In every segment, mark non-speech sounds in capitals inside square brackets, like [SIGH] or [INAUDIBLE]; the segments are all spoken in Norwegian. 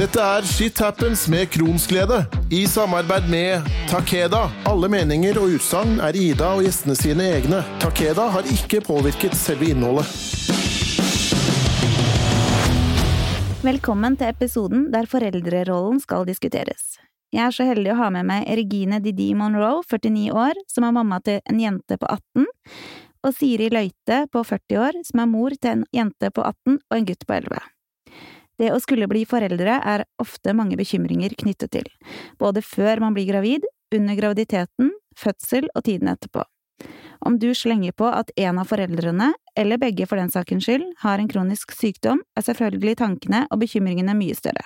Dette er Shit Happens med Kronsglede, i samarbeid med Takeda. Alle meninger og utsagn er Ida og gjestene sine egne. Takeda har ikke påvirket selve innholdet. Velkommen til episoden der foreldrerollen skal diskuteres. Jeg er så heldig å ha med meg Regine Didi Monroe, 49 år, som er mamma til en jente på 18, og Siri Løite på 40 år, som er mor til en jente på 18 og en gutt på 11. Det å skulle bli foreldre er ofte mange bekymringer knyttet til, både før man blir gravid, under graviditeten, fødsel og tiden etterpå. Om du slenger på at en av foreldrene, eller begge for den sakens skyld, har en kronisk sykdom, er selvfølgelig tankene og bekymringene mye større.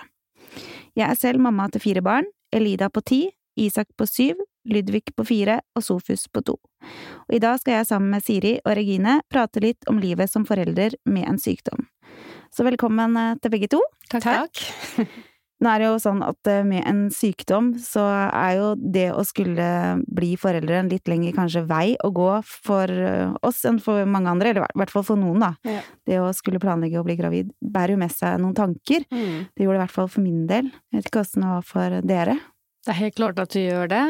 Jeg er selv mamma til fire barn, Elida på ti, Isak på syv, Ludvig på fire og Sofus på to. Og i dag skal jeg sammen med Siri og Regine prate litt om livet som forelder med en sykdom. Så velkommen eh, til begge to. Takk. [LAUGHS] Nå er det jo sånn at eh, med en sykdom så er jo det å skulle bli foreldre en litt lengre kanskje vei å gå for eh, oss enn for mange andre, eller i hvert fall for noen, da. Ja. Det å skulle planlegge å bli gravid bærer jo med seg noen tanker. Mm. Det gjorde det i hvert fall for min del. Jeg vet ikke åssen det var for dere. Det er helt klart at du gjør det,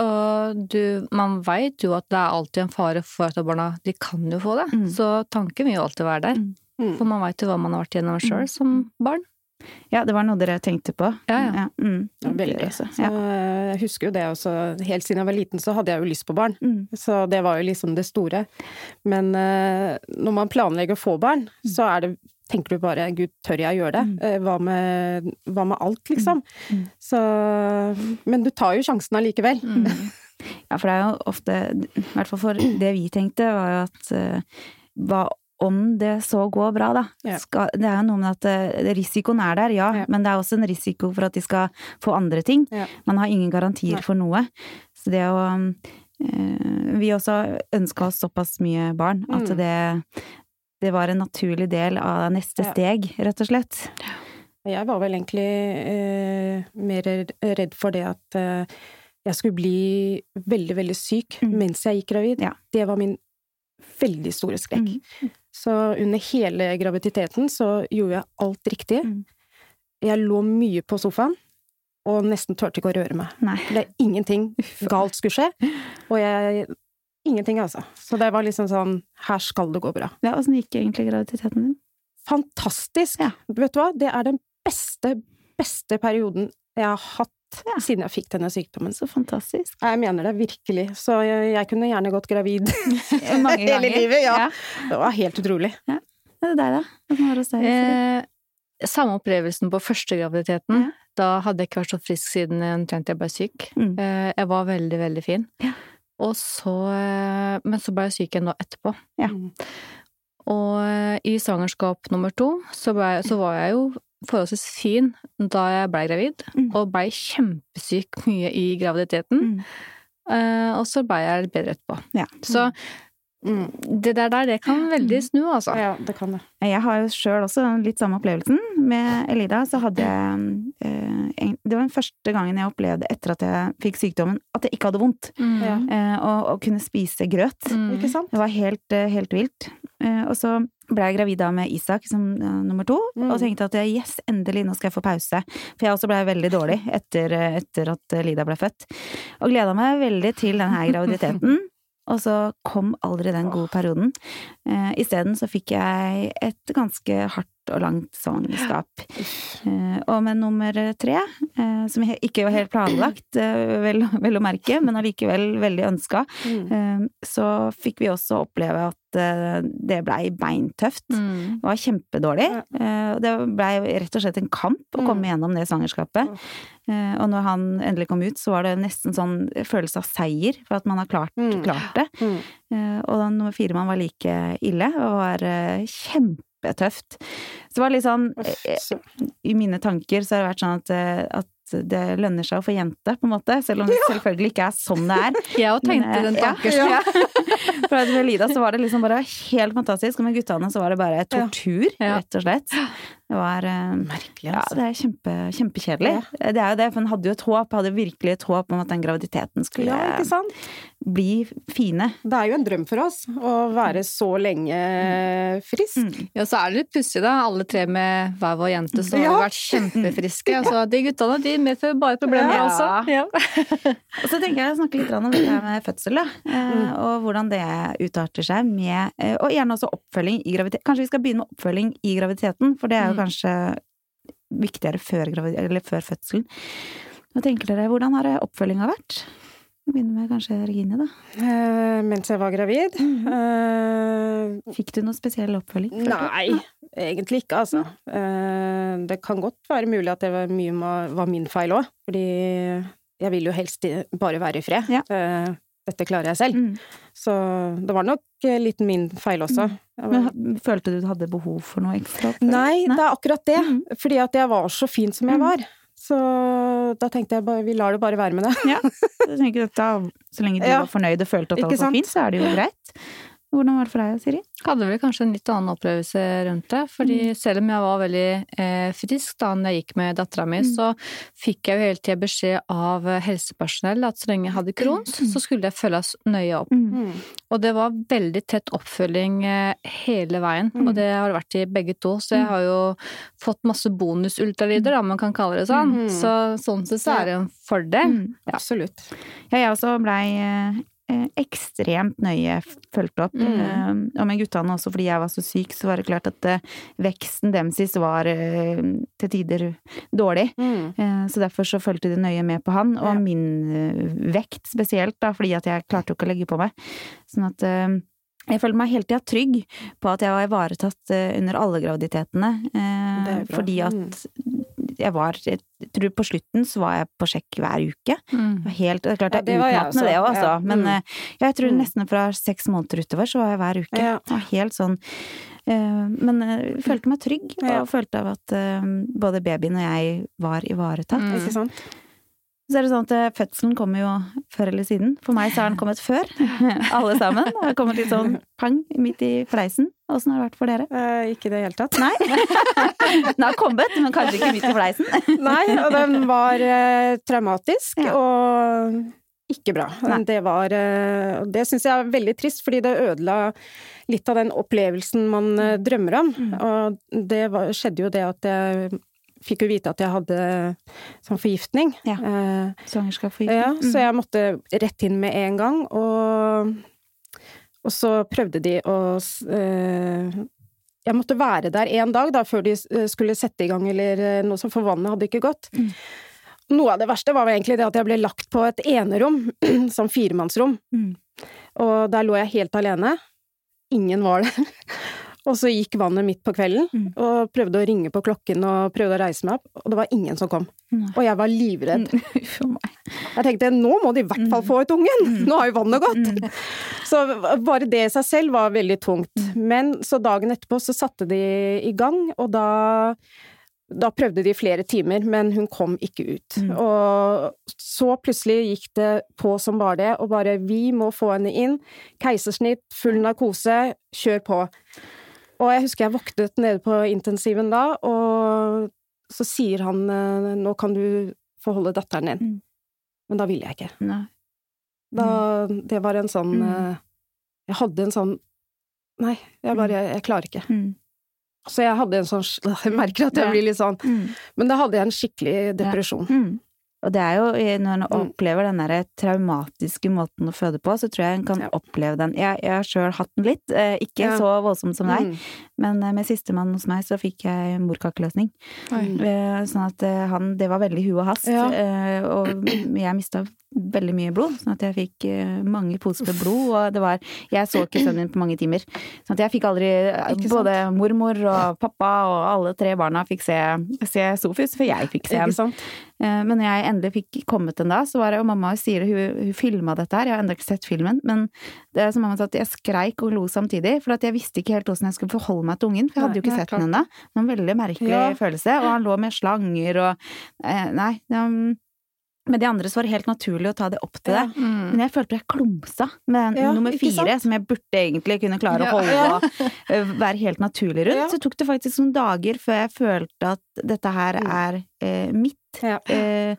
og du, man veit jo at det er alltid en fare for at barna de kan jo få det, Mm. så tanken vil jo alltid være der. Mm. For man veit jo hva man har vært gjennom sjøl som barn. Ja, det var noe dere tenkte på. Ja, ja. mm. Ja, veldig. Dere også. Så Ja. jeg husker jo det også. Helt siden jeg var liten så hadde jeg jo lyst på barn. Mm. Så det var jo liksom det store. Men eh, når man planlegger å få barn, så er det tenker du bare gud, tør jeg å gjøre det? Mm. Eh, Hva, med, hva med alt, liksom? Mm. Så Men du tar jo sjansen allikevel. Mm. [LAUGHS] Ja, for det er jo ofte, i hvert fall for det vi tenkte, var jo at eh, hva om det så går bra, da? Ja. Skal, det er jo noe med at eh, risikoen er der, ja, Ja. men det er også en risiko for at de skal få andre ting. Ja. Man har ingen garantier Nei. for noe. Så det å eh, Vi også ønska oss såpass mye barn at Mm. det, det var en naturlig del av neste steg, rett og slett. Jeg var vel egentlig eh, mer redd for det at eh, jeg skulle bli veldig, veldig syk Mm. mens jeg gikk gravid. Det var min veldig store skrekk. Mm. Så under hele graviditeten så gjorde jeg alt riktig. Mm. Jeg lå mye på sofaen og nesten turte ikke å røre meg. Nei. Det er ingenting [LAUGHS] galt skulle skje, og jeg Ingenting, altså. Så det var liksom sånn Her skal det gå bra. Ja, Åssen gikk egentlig graviditeten din? Fantastisk! Ja. Vet du hva, det er den beste, beste perioden jeg har hatt Ja. siden jeg fikk denne sykdommen. Så fantastisk. Jeg mener det virkelig. Så jeg, jeg kunne gjerne gått gravid [LAUGHS] Mange hele livet. Ja. ja. Det var helt utrolig. Det er deg, da? Det deg? Eh, samme opplevelsen på første graviditeten. Ja. Da hadde jeg ikke vært så frisk siden omtrent jeg ble syk. Mm. Eh, jeg var veldig, veldig fin. Ja. Og så eh, Men så ble jeg syk igjen da etterpå. Ja. Og eh, i svangerskap nummer to så, ble, så var jeg jo forholdsvis fin da jeg blei gravid, Mm. og blei kjempesyk mye i graviditeten. Mm. Uh, og så blei jeg bedre etterpå. Ja. Så Mm. Det der, der, det kan veldig snu, altså. Ja, det kan det. Jeg har jo sjøl også litt samme opplevelsen. Med Elida så hadde jeg eh, en- Det var den første gangen jeg opplevde etter at jeg fikk sykdommen, at jeg ikke hadde vondt. Mm. Eh, og, og kunne spise grøt. Mm. Ikke sant? Det var helt, eh, helt vilt. Eh, og så ble jeg gravid da med Isak som nummer to, Mm. og tenkte at yes, endelig, nå skal jeg få pause. For jeg også blei veldig dårlig etter, etter at Elida Lida ble født. Og gleda meg veldig til denne graviditeten. Og så kom aldri den gode perioden. Eh, Isteden så fikk jeg et ganske hardt og langt svangerskap. Eh, og med nummer tre, eh, som ikke var helt planlagt, eh, vel, vel å merke, men allikevel veldig ønska, Mm. så fikk vi også oppleve at det blei beintøft. Mm. Det var kjempedårlig. Det blei rett og slett en kamp å Mm. komme gjennom det svangerskapet. Og når han endelig kom ut, så var det nesten sånn følelse av seier for at man har klart, Mm. klart det. Mm. Og da nummer fire man var like ille, og var eh, kjempetøft. Så det var litt sånn eh, I mine tanker så har det vært sånn at, eh, at det lønner seg å få jente, på en måte. Selv om det selvfølgelig ikke er sånn det er. [LAUGHS] Jeg òg tenkte eh, den tanken. ja. [LAUGHS] For med Lida så var det liksom bare helt fantastisk, og med guttene så var det bare tortur, Ja. rett og slett. Det var eh, Merkelig, Ja, altså. det er kjempe, kjempekjedelig. Det er jo det, for en hadde jo et håp, hadde virkelig et håp om at den graviditeten skulle Ja, bli fine. Det er jo en drøm for oss å være så lenge frisk. Mm. Ja, så er det litt pussig, da. Alle alle tre med hver vår jente, så har vi vært kjempefriske. [LAUGHS] Altså, de guttene de medfører bare problemer Ja. også. Ja. [LAUGHS] Og så tenker jeg å snakke litt om det her med fødsel, da. eh, Og hvordan det utarter seg med eh, Og gjerne også oppfølging i graviditet. Kanskje vi skal begynne med oppfølging i graviditeten, for det er jo Mm. kanskje viktigere før, eller før fødselen. Hva tenker dere, hvordan har oppfølginga vært? Vi begynner med kanskje Regine, da. Eh, mens jeg var gravid. Eh, Fikk du noe spesiell oppfølging? Nei, egentlig ikke, altså. Eh, det kan godt være mulig at det var mye var min feil òg, fordi jeg vil jo helst bare være i fred. Ja. Eh, Dette klarer jeg selv. Mm. Så det var nok litt min feil også. Jeg var- Men følte du du hadde behov for noe ekstra? Nei, Nei, det er akkurat det. Mm. Fordi at jeg var så fin som jeg Mm. var. Så da tenkte jeg bare, vi lar det bare være med det. Ja, jeg tenker at da, så lenge du [LAUGHS] Ja. var fornøyd og følte at alt var fint, så er det jo greit. Hvordan var det for deg, Siri? Hadde vel kanskje en litt annen opplevelse rundt det. Fordi selv om jeg var veldig eh, frisk da når jeg gikk med dattera mi, så fikk jeg jo hele tida beskjed av helsepersonell at så lenge jeg hadde Crohns, så skulle jeg følges nøye opp. Mm. Og det var veldig tett oppfølging eh, hele veien, Mm. og det har det vært i begge to. Så jeg har jo fått masse bonusultralyder, da man kan kalle det sånn. Mm. Så sånn sett så er det en fordel. Mm. Absolutt. Ja, jeg også blei eh, ekstremt nøye fulgt opp. Mm. Eh, og med guttene også, fordi jeg var så syk, så var det klart at eh, veksten deres var eh, til tider dårlig. Mm. Eh, så derfor så fulgte de nøye med på han, og Ja. min eh, vekt spesielt, da, fordi at jeg klarte jo ikke å legge på meg. Sånn at eh, jeg følte meg hele tida trygg på at jeg var ivaretatt eh, under alle graviditetene. eh, fordi at jeg var Jeg tror på slutten så var jeg på sjekk hver uke. Mm. Helt, det er klart Ja, det er utmattende det òg, altså. Ja. Men Mm. eh, jeg tror Mm. nesten fra seks måneder utover så var jeg hver uke. Ja. Det var helt sånn eh, Men jeg følte meg trygg, Ja. og følte av at både babyen og jeg var ivaretatt. Mm. Ikke sant? Så er det sånn at eh, fødselen kommer jo før eller siden. For meg så har den kommet før. [LAUGHS] Alle sammen. Det har kommet litt sånn pang midt i fleisen. Åssen har det vært for dere? Eh, ikke i det hele tatt. Nei. [LAUGHS] Den har kommet, men kanskje ikke midt i fleisen. [LAUGHS] Nei, og den var eh, traumatisk Ja. og ikke bra. Nei. Det var eh, Det syns jeg er veldig trist, fordi det ødela litt av den opplevelsen man eh, drømmer om. Mm. Og det var, skjedde jo det at jeg fikk jo vite at jeg hadde sånn forgiftning. Ja. Eh, Svangerskapsforgiftning. ja, Mm. så jeg måtte rett inn med en gang, og, og så prøvde de å eh, Jeg måtte være der en dag da, før de eh, skulle sette i gang eller eh, noe sånt, for vannet hadde ikke gått. Mm. Noe av det verste var egentlig det at jeg ble lagt på et enerom, som [CLEARS THROAT] firemannsrom. Mm. Og der lå jeg helt alene. Ingen var der. Og så gikk vannet midt på kvelden, Mm. og prøvde å ringe på klokken og prøvde å reise meg opp, og det var ingen som kom. Nei. Og jeg var livredd. [LAUGHS] Meg. Jeg tenkte nå må de i hvert fall få ut ungen! Nå har jo vannet gått! Så bare det i seg selv var veldig tungt. Men så dagen etterpå så satte de i gang, og da da prøvde de flere timer, men hun kom ikke ut. Mm. Og så plutselig gikk det på som bare det, og bare vi må få henne inn. Keisersnitt, full narkose, kjør på. Og jeg husker jeg våknet nede på intensiven da, og så sier han eh, nå kan du få holde datteren din. Mm. Men da ville jeg ikke. Nei. Da, det var en sånn Mm. eh, Jeg hadde en sånn Nei, jeg bare Jeg, jeg klarer ikke. Mm. Så jeg hadde en sånn [LAUGHS] Jeg merker at jeg blir litt sånn Mm. Men da hadde jeg en skikkelig depresjon. Mm. Og det er jo, når en Mm. opplever den der traumatiske måten å føde på, så tror jeg en kan Ja. oppleve den. Jeg, jeg har sjøl hatt den litt, eh, ikke Ja. så voldsomt som deg, Mm. men eh, med sistemann hos meg så fikk jeg morkakeløsning. Eh, Sånn at han, det var veldig hu og hast, Ja. og jeg mista veldig mye blod, sånn at jeg fikk mange poser med blod, og det var Jeg så ikke sønnen min på mange timer. Sånn at jeg fikk aldri? Både mormor og pappa og alle tre barna fikk se, se Sofus, for jeg fikk se ham. Eh, Men når jeg endelig fikk kommet den da, så var det, jo mamma sier hun, hun filma dette her, jeg har ennå ikke sett filmen, men det er som mamma sa, at jeg skreik og lo samtidig, for at jeg visste ikke helt hvordan jeg skulle forholde meg til ungen, for jeg hadde jo ikke sett den ennå. noen En veldig merkelig Ja. følelse, og han lå med slanger og eh, Nei. Um, med de andre så var det helt naturlig å ta det opp til Ja. det. Mm. Men jeg følte jeg klumsa med Ja, nummer fire, som jeg burde egentlig kunne klare Ja. å holde og være helt naturlig rundt. Ja. Så tok det faktisk noen dager før jeg følte at dette her Mm. er eh, mitt. Ja. Eh,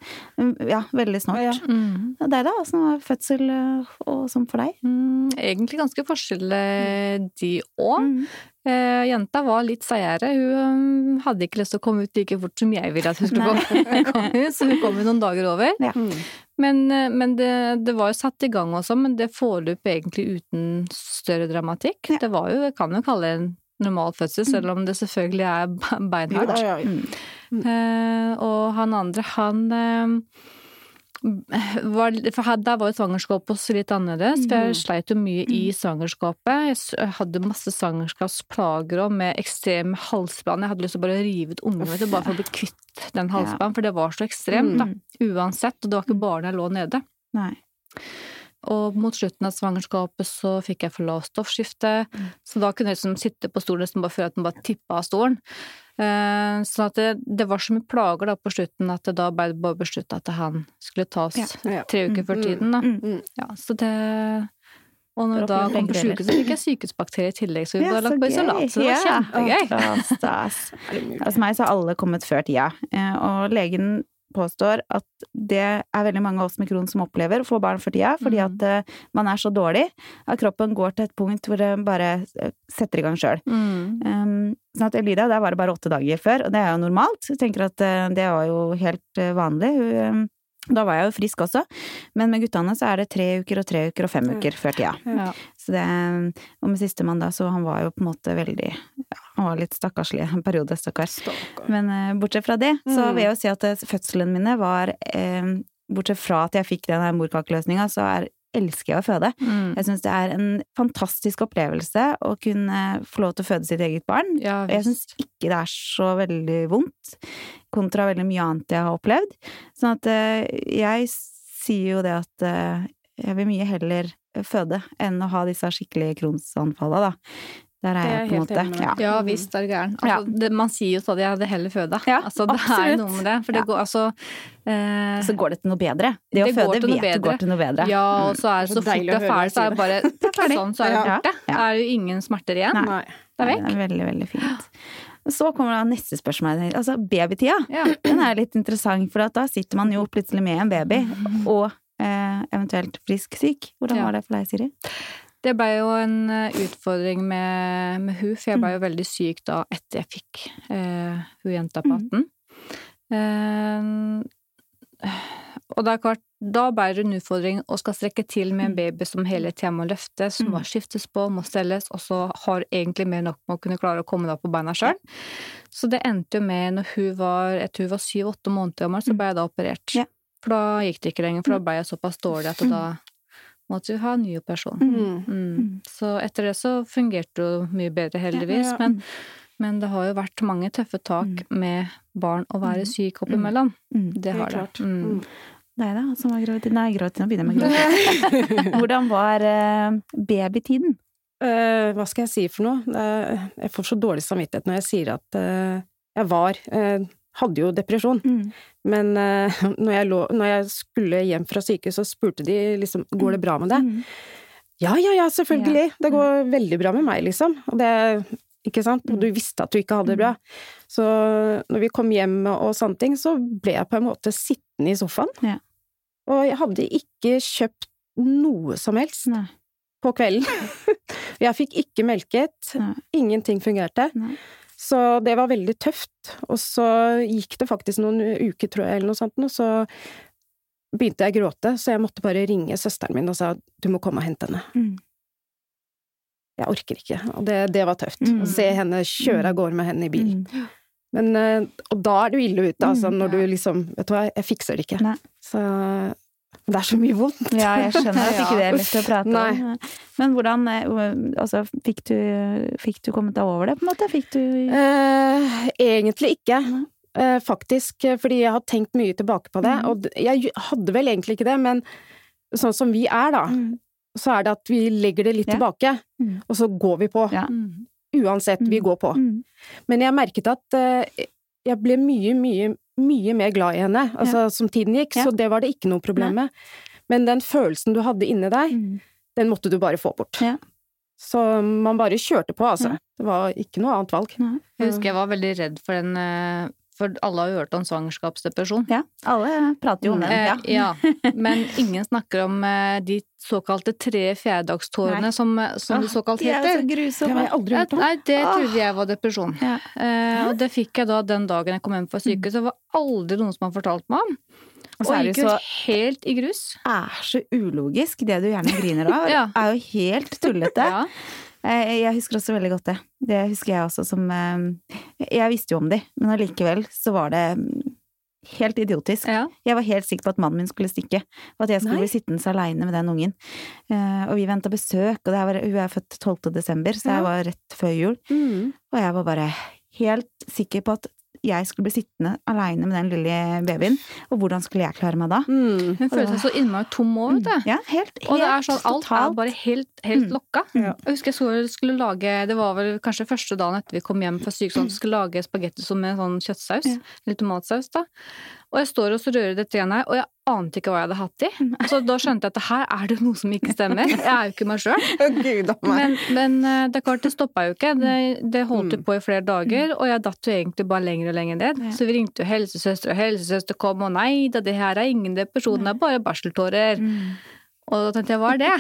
ja, veldig snart. Ja. Mm. Deg da? Åssen var fødsel eh, og sånn for deg? Mm, egentlig ganske forskjell de òg. Mm. Eh, jenta var litt seigere. Hun um, hadde ikke lyst til å komme ut like fort som jeg ville at hun skulle komme, [LAUGHS] ut, så hun kom jo noen dager over. Ja. Men, eh, men det, det var jo satt i gang også, men det foreløp egentlig uten større dramatikk. Ja. Det var jo, jeg kan jo kalle det en normal fødsel, selv om det selvfølgelig er be- beinhardt. Ja, ja, ja. Mm. Eh, og han andre, han eh, var, Der var jo svangerskapet også litt annerledes, for jeg sleit jo mye i svangerskapet. Jeg hadde masse svangerskapsplager og med ekstrem halsbrann. Jeg hadde lyst til å bare rive ut ungen min bare for å bli kvitt den halsbrannen, for det var så ekstremt, da. Uansett. Og det var ikke bare når jeg lå nede. Nei. Og mot slutten av svangerskapet så fikk jeg for lavt stoffskifte, så da kunne jeg liksom sitte på stolen nesten bare føle at den bare tippa av stolen. Eh, Så at det, det var så mye plager da på slutten at da ble det bare beslutta at han skulle tas Ja. Ja. tre uker før Mm. tiden, da. Mm. Ja, så det Og når vi da kom på sykehuset, fikk jeg sykehusbakterier i tillegg, så vi Ja, ble så lagt på isolat, så det var Ja. kjempegøy. Er mulig? Hos meg så har alle kommet før tida, eh, og legen påstår at det er veldig mange av oss med Crohn som opplever å få barn for tida, fordi Mm. at uh, man er så dårlig at kroppen går til et punkt hvor det bare eh, setter i gang sjøl. Mm. Um, sånn at Elida, der var det bare åtte dager før, og det er jo normalt. Jeg tenker at uh, det var jo helt uh, vanlig. Hun, Da var jeg jo frisk også, men med guttene så er det tre uker og tre uker og fem uker før tida. Ja. Så det, og med sistemann da, så han var jo på en måte veldig ja, Han var litt stakkarslig en periode, stakkar. Men uh, bortsett fra det, så Mm. vil jeg jo si at fødselen mine var eh, Bortsett fra at jeg fikk den her morkakeløsninga, så er, elsker jeg å føde. Mm. Jeg syns det er en fantastisk opplevelse å kunne få lov til å føde sitt eget barn. Ja, Og jeg syns ikke det er så veldig vondt, kontra veldig mye annet jeg har opplevd. Sånn at eh, jeg sier jo det at eh, jeg vil mye heller føde enn å ha disse skikkelige Crohns-anfallene, da. Der er er jeg på en måte. Ja. Ja visst er det gæren. Altså, det, man sier jo stadig jeg hadde heller føda. Ja, altså, det absolutt. er noe med det. For det Ja. går altså eh, Så går det til noe bedre. Det, å Det går føde vet bedre. du går til noe bedre. Ja, og så er det Så så fort det er ferdig, så er det bare ferdig. [LAUGHS] sånn, så er det Ja. borte. Ja. Det er jo ingen smerter igjen. Nei. Nei. Det er vekk. Det er veldig, veldig fint. Så kommer da neste spørsmål. Altså babytida. Ja. Den er litt interessant, for at da sitter man jo plutselig med en baby, og eh, eventuelt frisk syk. Hvordan Ja. var det for deg, Siri? Det ble jo en eh, utfordring med, med hun, for jeg ble Mm. jo veldig syk da etter jeg fikk eh, hun jenta på Mm. 18. Eh, og det er klart, da ble det en utfordring å skal strekke til med en baby som hele tida må løftes, som må skiftes på, må stelles, og så har egentlig mer nok med å kunne klare å komme deg på beina sjøl. Så det endte jo med, når hun var, jeg tror hun var syv-åtte måneder gammel, så ble jeg da operert. For da gikk det ikke lenger, for da ble jeg såpass dårlig at da måtte vi ha en ny operasjon. Mm. Mm. Så etter det så fungerte det jo mye bedre, heldigvis. Ja, ja. Men, men det har jo vært mange tøffe tak med barn å være syk oppimellom. Mm. Det har det. klart. Mm. Mm. Deg, da? Som var gravid? Nei, gravid. Nå begynner jeg med gravid. [LAUGHS] Hvordan var eh, babytiden? Uh, hva skal jeg si for noe? Uh, jeg får så dårlig samvittighet når jeg sier at uh, jeg var eh, Hadde jo depresjon. Mm. Men uh, [LAUGHS] når, jeg lå, når jeg skulle hjem fra sykehuset, så spurte de liksom går det bra med deg. Mm. Ja, ja, ja, selvfølgelig! Det går veldig bra med meg, liksom. Og det ikke sant? Og du visste at du ikke hadde det bra. Så når vi kom hjem og sånne ting, så ble jeg på en måte sittende i sofaen. Ja. Og jeg hadde ikke kjøpt noe som helst Nei. på kvelden. [LAUGHS] jeg fikk ikke melket. Nei. Ingenting fungerte. Nei. Så det var veldig tøft. Og så gikk det faktisk noen uker, tror jeg, eller noe sånt, og så begynte jeg å gråte, så jeg måtte bare ringe søsteren min og sa du må komme og hente henne. Mm. Jeg orker ikke. Og det, det var tøft. Mm. Å se henne kjøre av gårde med henne i bil. Mm. Men, eh, og da er du ille ute, altså, Mm, når du liksom Vet du hva, jeg fikser det ikke. Nei. Så det er så mye vondt. Ja, jeg skjønner at [LAUGHS] ikke det er lett å prate Nei. om. Men hvordan eh, Altså, fikk du, fikk du kommet deg over det, på en måte? Fikk du Eh, egentlig ikke. Eh, faktisk, eh, fordi jeg har tenkt mye tilbake på det. Mm. Og jeg hadde vel egentlig ikke det, men sånn som vi er, da, Mm. så er det at vi legger det litt Ja. tilbake, Mm. og så går vi på. Ja. Uansett, vi Mm. går på. Mm. Men jeg merket at eh, jeg ble mye, mye, mye mer glad i henne, altså som tiden gikk, Ja. så det var det ikke noe problem med. Men den følelsen du hadde inni deg, Mm. den måtte du bare få bort. Ja. Så man bare kjørte på, altså. Ja. Det var ikke noe annet valg. Jeg husker jeg var veldig redd for den eh, For alle har jo hørt om svangerskapsdepresjon. Ja, alle prater jo om den. Eh, Ja. ja. [LAUGHS] Men ingen snakker om eh, de såkalte tre fjerdedagstårene, som, som det såkalt heter. De er så Det har jeg aldri hørt om. Nei, det trodde jeg var depresjon. Ja. Eh, og det fikk jeg da den dagen jeg kom hjem fra sykehuset. Det var aldri noen som har fortalt meg om. Og Og så er gikk det jo så helt i grus. er så ulogisk. Det du gjerne griner av, [LAUGHS] Ja. er jo helt tullete. Ja. Eh, Jeg husker også veldig godt det. Det husker jeg også som eh, Jeg visste jo om de, men allikevel så var det mm, helt idiotisk. ja. Jeg var helt sikker på at mannen min skulle stikke, og at jeg skulle Nei. bli sittende aleine med den ungen. Eh, Og vi venta besøk, og det var, hun er født 12. desember, så jeg var rett før jul. Mm. Og jeg var bare helt sikker på at jeg skulle bli sittende aleine med den lille babyen. Og hvordan skulle jeg klare meg da? Mm. Hun følte seg så innmari tom òg, vet du. Ja, helt, helt Og det er sånn, alt er bare helt, helt Mm. lokka. Ja. Jeg husker jeg så skulle lage, det var vel kanskje første dagen etter vi kom hjem fra sykehuset, skulle lage spagetti som med sånn kjøttsaus, Ja. eller tomatsaus da. Og jeg står og så rører dette igjen her, og jeg ante ikke hva jeg hadde hatt i. Så da skjønte jeg at her er det noe som ikke stemmer. Jeg er jo ikke meg sjøl. [LAUGHS] Men, men eh, det er klart, det stoppa jo ikke. Det, det holdt jo Mm. på i flere dager, og jeg datt jo egentlig bare lenger og lenger ned. Så vi ringte jo helsesøster, og helsesøster kom, og nei da, det her er ingen depresjon, det er bare barseltårer. Mm. Og da tenkte jeg, hva er det?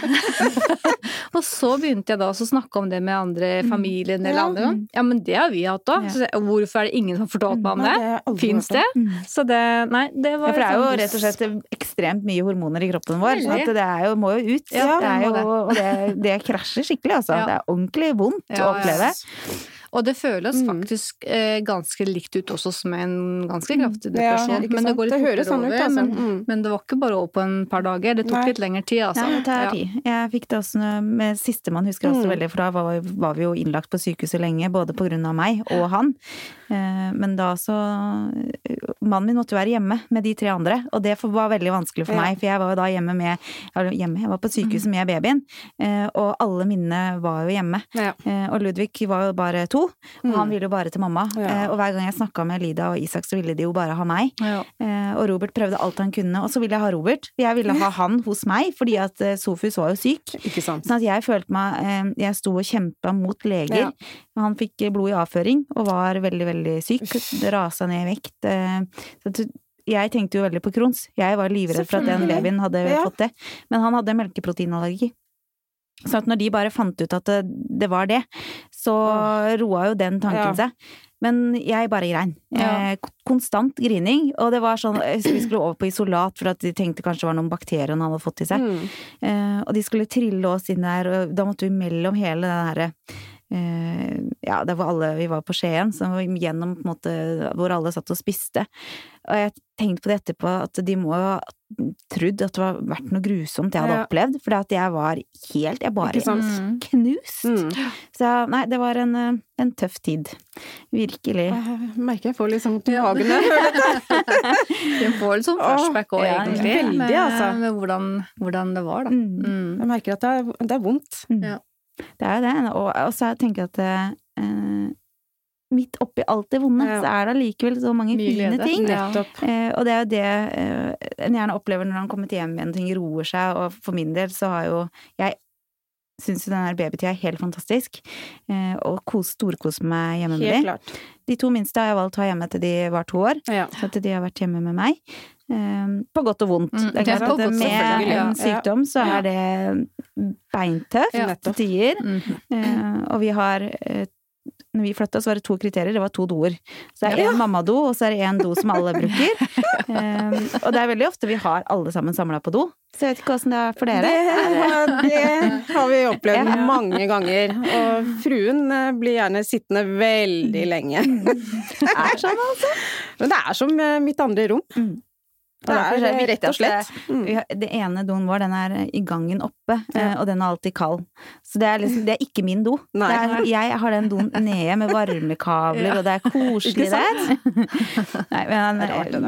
[LAUGHS] og så begynte jeg da å snakke om det med andre familien eller Ja. andre. Ja, men det har vi hatt òg. Ja. Hvorfor er det ingen som har fortalt meg om det? har Fins det? Så det Nei, det Ja, for det er jo sånn- rett og slett ekstremt mye hormoner i kroppen vår, så at det er jo, må jo ut. Ja, det er jo, og det, det krasjer skikkelig, altså. [LAUGHS] Det er ordentlig vondt å oppleve. Og det føles Mm. faktisk eh, ganske likt ut også som en ganske kraftig depresjon. Ja, men det går litt høres fortere sånn ut, altså. Men, Mm. men det var ikke bare over på en par dager. Det tok Nei. litt lengre tid, altså. Nei, det tar Ja. tid. Jeg fikk det også med sistemann, husker jeg også Mm. veldig, for da var, var vi jo innlagt på sykehuset lenge, både på grunn av meg og han. Eh, Men da så Mannen min måtte jo være hjemme med de tre andre, og det var veldig vanskelig for meg, for jeg var jo da hjemme med hjemme, Jeg var på sykehuset med babyen, eh, og alle minnene var jo hjemme. Ja. Eh, Og Ludvig var jo bare to, og han ville jo bare til mamma. Ja. Eh, Og hver gang jeg snakka med Lida og Isak, så ville de jo bare ha meg. Ja. Eh, Og Robert prøvde alt han kunne, og så ville jeg ha Robert. Jeg ville ha han hos meg, fordi at eh, Sofus var jo syk. Sånn at jeg følte meg eh, Jeg sto og kjempa mot leger. Han fikk blod i avføring og var veldig, veldig syk. Det rasa ned i vekt. eh, Så jeg tenkte jo veldig på Crohns. Jeg var livredd for at den babyen hadde Ja. fått det. Men han hadde melkeproteinallergi. Så at når de bare fant ut at det, det var det, så roa jo den tanken Ja. seg. Men jeg bare grein. Ja. Eh, konstant grining. Og det var sånn Vi skulle over på isolat for at de tenkte kanskje det var noen bakterier han hadde fått i seg. Mm. Eh, og de skulle trille oss inn der, og da måtte vi mellom hele den herre eh, ja, der hvor alle vi var på Skien, så gjennom på en måte hvor alle satt og spiste. Og jeg tenkte på det etterpå, at de må ha trodd at det var vært noe grusomt jeg hadde Ja. opplevd, for at jeg var helt Jeg bare? Mm. knust. Mm. Så nei, det var en, eh, en tøff tid. Virkelig. Jeg merker jeg får litt sånn magen når jeg hører dette. Du får litt sånn flashback òg, ja, egentlig. veldig, med, altså. med hvordan, hvordan det var, da. Mm. Mm. Jeg merker at det er, det er vondt. Ja. Det er jo det. Og, og så tenker jeg at eh, midt oppi alt det vonde, Ja. så er det allikevel så mange Mye fine glede. ting. Eh, og det er jo det eh, en gjerne opplever når han kommer hjem igjen, ting roer seg, og for min del så har jo jeg syns jo den her babytida er helt fantastisk, eh, og kos, storkoser meg hjemme med dem. de. De to minste har jeg valgt å ha hjemme til de var to år, Ja. så at de har vært hjemme med meg. Eh, på godt og vondt. Mm, det er det klart at godt, med en ja. sykdom så er det beintøft Ja. til tider. Mm Eh, og vi har eh, når vi flytta, så var det to kriterier. Det var to doer. Så det er Ja. en mammado, og så er det en do som alle bruker. Um, [LAUGHS] og det er veldig ofte vi har alle sammen samla på do. Så jeg vet ikke åssen det er for dere. Det, det har vi opplevd Ja. mange ganger. Og fruen eh, blir gjerne sittende veldig lenge. Det er sånn, altså. Men det er som eh, mitt andre rom. Mm. Det derfor er rett og slett. det- Det ene doen vår, den er i gangen oppe, Ja. eh, og den er alltid kald. Så det er liksom, det er ikke min do. Er, jeg har den doen nede med varmekabler, Ja. og det er koselig der. [LAUGHS] Nei, men han,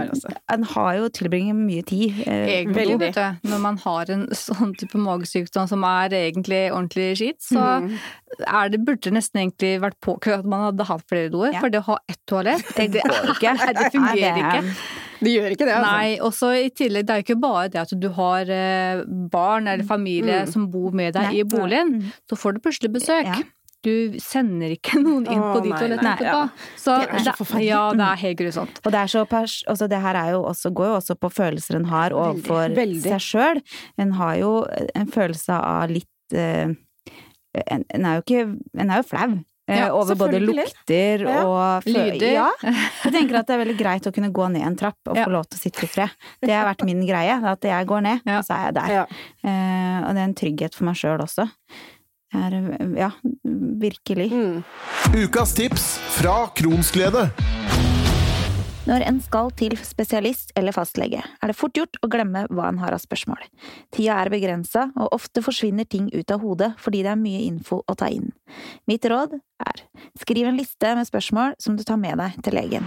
altså. han har jo tilbringer mye tid. eh, på vet du, når man har en sånn type magesykdom som er egentlig ordentlig skitt, så Mm. er det, burde det nesten egentlig vært påkrevd at man hadde hatt flere doer. Ja. For det å ha ett toalett, Det. [LAUGHS] Det fungerer det er- ikke. Det gjør ikke det, altså. Nei, Også i tillegg, det er jo ikke bare det at du har eh, barn eller familie Mm. som bor med deg Nei. i boligen, Mm. så får du plutselig besøk. Ja. du sender ikke [LAUGHS] noen inn på de toalettene etterpå. ja. Så Det er så forferdelig. Ja, det er helt grusomt. Og det er så. Altså, det her er jo også, går jo også på følelser en har overfor Veldig, veldig. seg sjøl. En har jo en følelse av litt uh, en, en er jo ikke En er jo flau. Eh, Ja, over både lukter Ja. og Lyder. Ja. Jeg tenker at det er veldig greit å kunne gå ned en trapp og Ja. få lov til å sitte i fred. Det har vært min greie. At jeg går ned, Ja. og så er jeg der. Ja. Eh, og det er en trygghet for meg sjøl også. Er, ja, virkelig. Mm. Ukas tips fra Kronsglede. Når en skal til spesialist eller fastlege, er det fort gjort å glemme hva en har av spørsmål. Tida er begrensa, og ofte forsvinner ting ut av hodet fordi det er mye info å ta inn. Mitt råd er skriv en liste med spørsmål som du tar med deg til legen.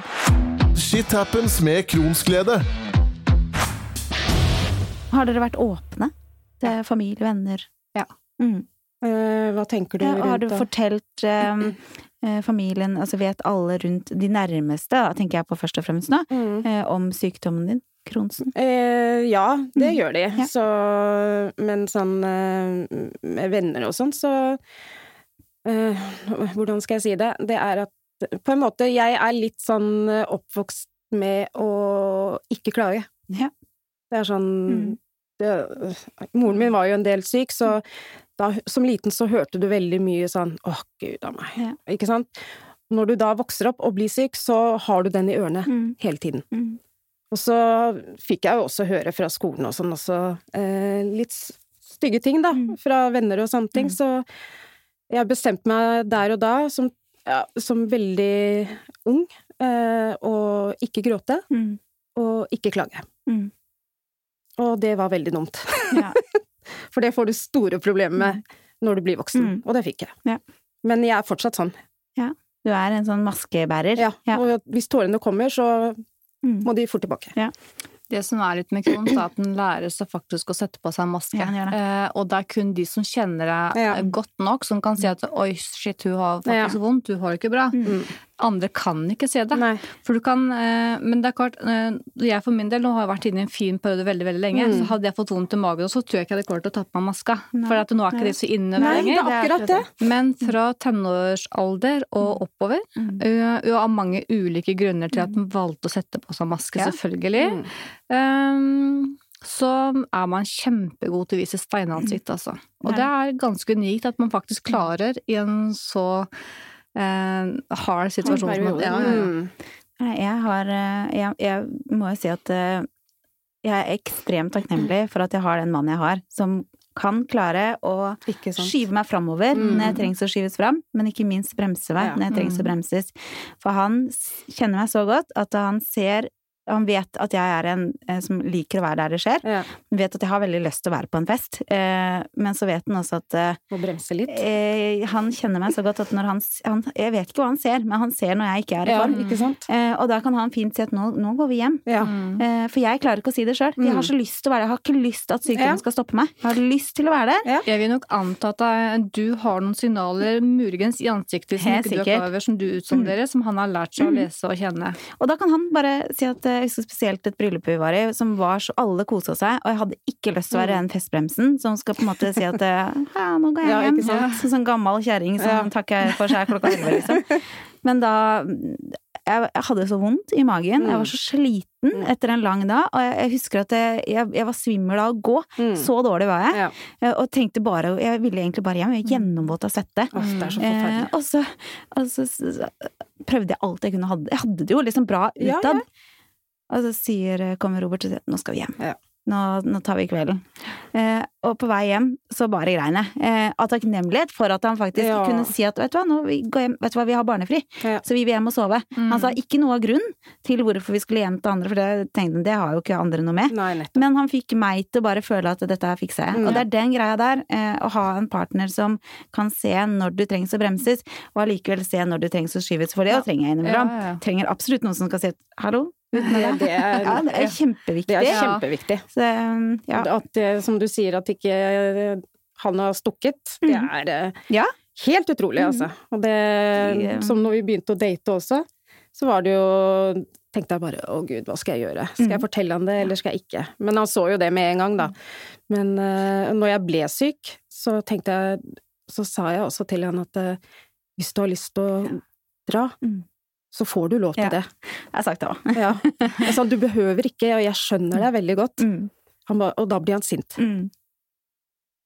Shit happens med Kronsglede. Har dere vært åpne til familie, venner? Ja. Mm. Eh, hva tenker du Ja, og har du fortalt eh, familien, altså vet alle rundt de nærmeste, da tenker jeg på først og fremst nå, Mm. eh, om sykdommen din, Kronsen? Eh, ja, det Mm. gjør de. Ja. Så Men sånn eh, med venner og sånn, så eh, Hvordan skal jeg si det? Det er at på en måte Jeg er litt sånn eh, oppvokst med å ikke klage. Ja. Det er sånn Mm. det, Moren min var jo en del syk, så da, som liten så hørte du veldig mye sånn åh, gud a meg. Ja. Ikke sant? Når du da vokser opp og blir syk, så har du den i ørene Mm. hele tiden. Mm. Og så fikk jeg jo også høre fra skolen og sånn også eh, litt stygge ting, da, Mm. fra venner og sånne ting. Mm. Så jeg bestemte meg der og da, som, ja, som veldig ung, eh, å ikke gråte Mm. og ikke klage. Mm. Og det var veldig dumt. Ja. [LAUGHS] For det får du store problemer med når du blir voksen. Mm. Og det fikk jeg. Ja. Men jeg er fortsatt sånn. Du er en sånn maskebærer. Ja. Ja. Og hvis tårene kommer, så Mm. må de fort tilbake. Det som er litt med Crohns, er at den lærer seg faktisk å sette på seg en maske. Ja, eh, og det er kun de som kjenner deg Ja. eh, godt nok, som kan si at oi, shit, hun har faktisk Ja. vondt, hun har det ikke bra. Mm. Andre kan ikke se det. Nei. For du kan, eh, men det er klart, eh, jeg for min del, nå har jeg vært inne i en fin periode veldig, veldig lenge, Mm. så hadde jeg fått vondt i magen, så tror jeg ikke jeg hadde klart å ta på meg maska. Nei. For at nå er ikke det så inne Nei, det lenger. er akkurat det. Men fra tenårsalder og oppover, Mm. uh, av mange ulike grunner til at man valgte å sette på seg maske, Ja. selvfølgelig, Mm. um, så er man kjempegod til å vise steinansikt, altså. Og Nei. det er ganske unikt at man faktisk klarer i en så eh, hard situasjon ja, ja. Mm. Jeg har eh, jeg, jeg må jo si at eh, jeg er ekstremt takknemlig for at jeg har den mannen jeg har, som kan klare å skyve meg framover Mm. når jeg trengs å skyves fram, men ikke minst bremse meg Ja. når jeg trengs å Mm. bremses. For han kjenner meg så godt at han ser han vet at jeg er en eh, som liker å være der det skjer. Ja. Vet at jeg har veldig lyst til å være på en fest, eh, men så vet han også at eh, Må bremse litt. eh, han kjenner meg så godt at når han, han Jeg vet ikke hva han ser, men han ser når jeg ikke er i Ja, form. ikke sant? Eh, og da kan han fint si at nå, nå går vi hjem. Ja. Mm. Eh, for jeg klarer ikke å si det sjøl. Jeg har Mm. så lyst til å være der. Jeg har ikke lyst til at sykdommen Ja. skal stoppe meg. Jeg har lyst til å være der. Jeg vil nok anta at du har noen signaler muligens i ansiktet som Helt ikke du er klar over, som du utsonderer, som han har lært seg å Mm. lese og kjenne. Og da kan han bare si at eh, jeg husker spesielt et bryllup vi var i, som var så alle kosa seg, og jeg hadde ikke lyst til å være den festbremsen som skal på en måte si at eh, ja, nå går jeg Ja, hjem. Ja? Sånn sånn gammel kjerring som Ja. takker for seg klokka elleve, liksom. [LAUGHS] Men da jeg, hadde så vondt i magen, jeg var så sliten Mm. etter en lang dag, og jeg, jeg husker at jeg, jeg, var svimmel av å gå. Mm. Så dårlig var jeg. Ja. Eh, Og tenkte bare Jeg ville egentlig bare hjem. Jeg gjennomvåt av svette. Så Eh, og så, og så s- s- prøvde jeg alt jeg kunne ha. Jeg hadde det jo liksom bra Ja, utad. Og så sier, kommer Robert og sier nå skal vi hjem. Ja. Nå, nå tar vi kvelden. Eh, og på vei hjem så bare grein jeg. Eh, av takknemlighet for at han faktisk Ja. kunne si at vet du hva, nå vi går hjem, vet du hva, vi har barnefri, Ja. så vi vil hjem og sove. Mm. Han sa ikke noe av grunn til hvorfor vi skulle hjem til andre, for det tenkte han, det har jo ikke andre noe med. Nei. Men han fikk meg til å bare føle at dette her fikser jeg. Mm, Og det er den greia der, eh, å ha en partner som kan se når du trengs å bremses, og allikevel se når du trengs å skyves, for det Ja. trenger jeg innimellom. Trenger absolutt noen som skal si at hallo, Ja, det er, [LAUGHS] Ja, det er kjempeviktig. det er kjempeviktig. Så, ja. At det, som du sier, at ikke eh, han har stukket, det Mhm. er eh, Ja. helt utrolig, altså. Og det, Ja. som når vi begynte å date også, så var det jo tenkte jeg bare å gud, hva skal jeg gjøre? Skal jeg Mhm. fortelle han det, eller skal jeg ikke? Men han så jo det med en gang, da. Men uh, når jeg ble syk, så tenkte jeg Så sa jeg også til han at uh, hvis du har lyst til å dra, Mm. Så får du lov til Ja. det. Jeg har sagt det òg. Ja. [LAUGHS] Sa, du behøver ikke, og jeg skjønner deg veldig godt. Mm. Han ba, og da blir han sint. Mm.